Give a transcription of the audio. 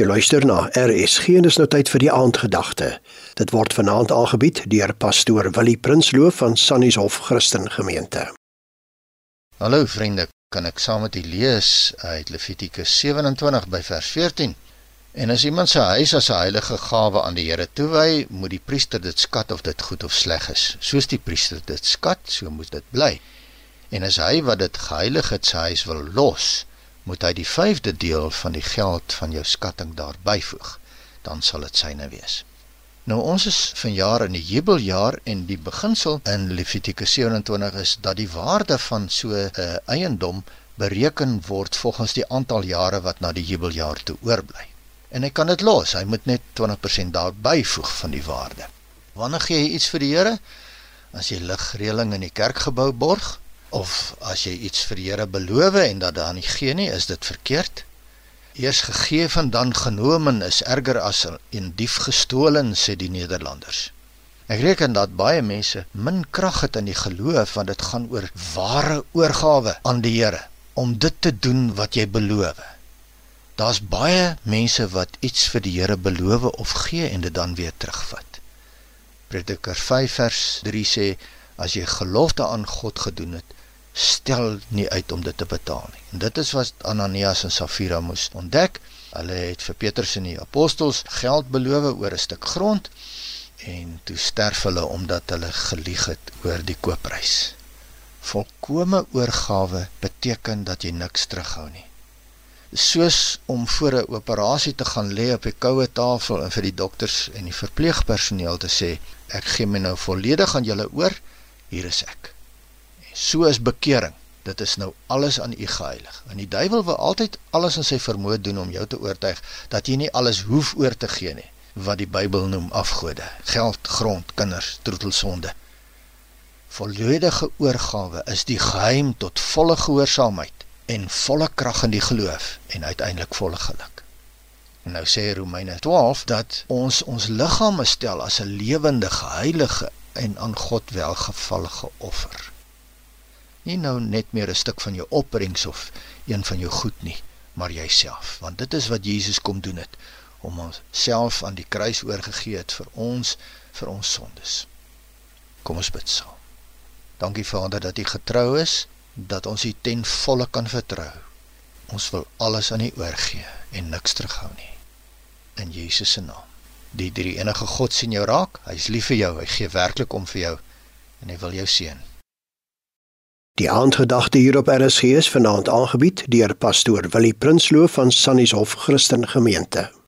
Jy luister na RSG en dis nou tyd vir die aandgedagte. Dit word vanaand aangebied deur pastoor Willie Prinsloo van Sannieshof Christen Gemeente. Hallo vriende, kan ek saam met u lees uit Levitikus 27 by vers 14? En as iemand sy huis as 'n heilige gawe aan die Here toewy, moet die priester dit skat of dit goed of sleg is. Soos die priester dit skat, so moet dit bly. En as hy wat dit geheilig het sy huis wil los, moet hy die 5de deel van die geld van jou skatting daar byvoeg, dan sal dit syne wees. Nou ons is vanjaar in die jubeljaar en die beginsel in Levitikus 27 is dat die waarde van so 'n uh, eiendom bereken word volgens die aantal jare wat na die jubeljaar toe oorbly. En hy kan dit los, hy moet net 20% daar byvoeg van die waarde. Wanneer gee jy iets vir die Here? As jy ligreëling in die kerkgebou borg, of as jy iets vir die Here beloof en dat dan nie gee nie, is dit verkeerd. Eers gegee van dan genomen is erger as 'n dief gestolen sê die Nederlanders. Ek reken dat baie mense min krag het in die geloof want dit gaan oor ware oorgawe aan die Here om dit te doen wat jy beloof. Daar's baie mense wat iets vir die Here beloof of gee en dit dan weer terugvat. Prediker 5 vers 3 sê as jy gelofte aan God gedoen het, stel nie uit om dit te betaal nie. En dit is wat Ananias en Safira moes ontdek. Hulle het vir Petrus en die apostels geld beloof oor 'n stuk grond en toe sterf hulle omdat hulle gelieg het oor die koopprys. Volkomme oorgawe beteken dat jy niks terughou nie. Soos om voor 'n operasie te gaan lê op 'n koue tafel en vir die dokters en die verpleegpersoneel te sê ek gee my nou volledig aan julle oor, hier is ek so is bekering. Dit is nou alles aan U geheilig. En die duiwel wil altyd alles in sy vermoë doen om jou te oortuig dat jy nie alles hoef oor te gee nie wat die Bybel noem afgode, geld, grond, kinders, troetelsonde. Volledige oorgawe is die geheim tot volle gehoorsaamheid en volle krag in die geloof en uiteindelik volle geluk. En nou sê Romeine 12 dat ons ons liggame stel as 'n lewendige, heilige en aan God welgevallige offer nie nou net meer 'n stuk van jou opbrengs of een van jou goed nie, maar jouself, want dit is wat Jesus kom doen het om homself aan die kruis oorgegee het vir ons vir ons sondes. Kom ons bid saam. Dankie Vader dat U getrou is, dat ons U ten volle kan vertrou. Ons wil alles aan U oorgee en niks terughou nie. In Jesus se naam. Die drie enige God sien jou raak. Hy's lief vir jou. Hy gee werklik om vir jou en hy wil jou seën. Die aandgedagte hier op RSG is vanaand aangebied deur pastoor Willie Prinsloo van Sannieshof Christen Gemeente.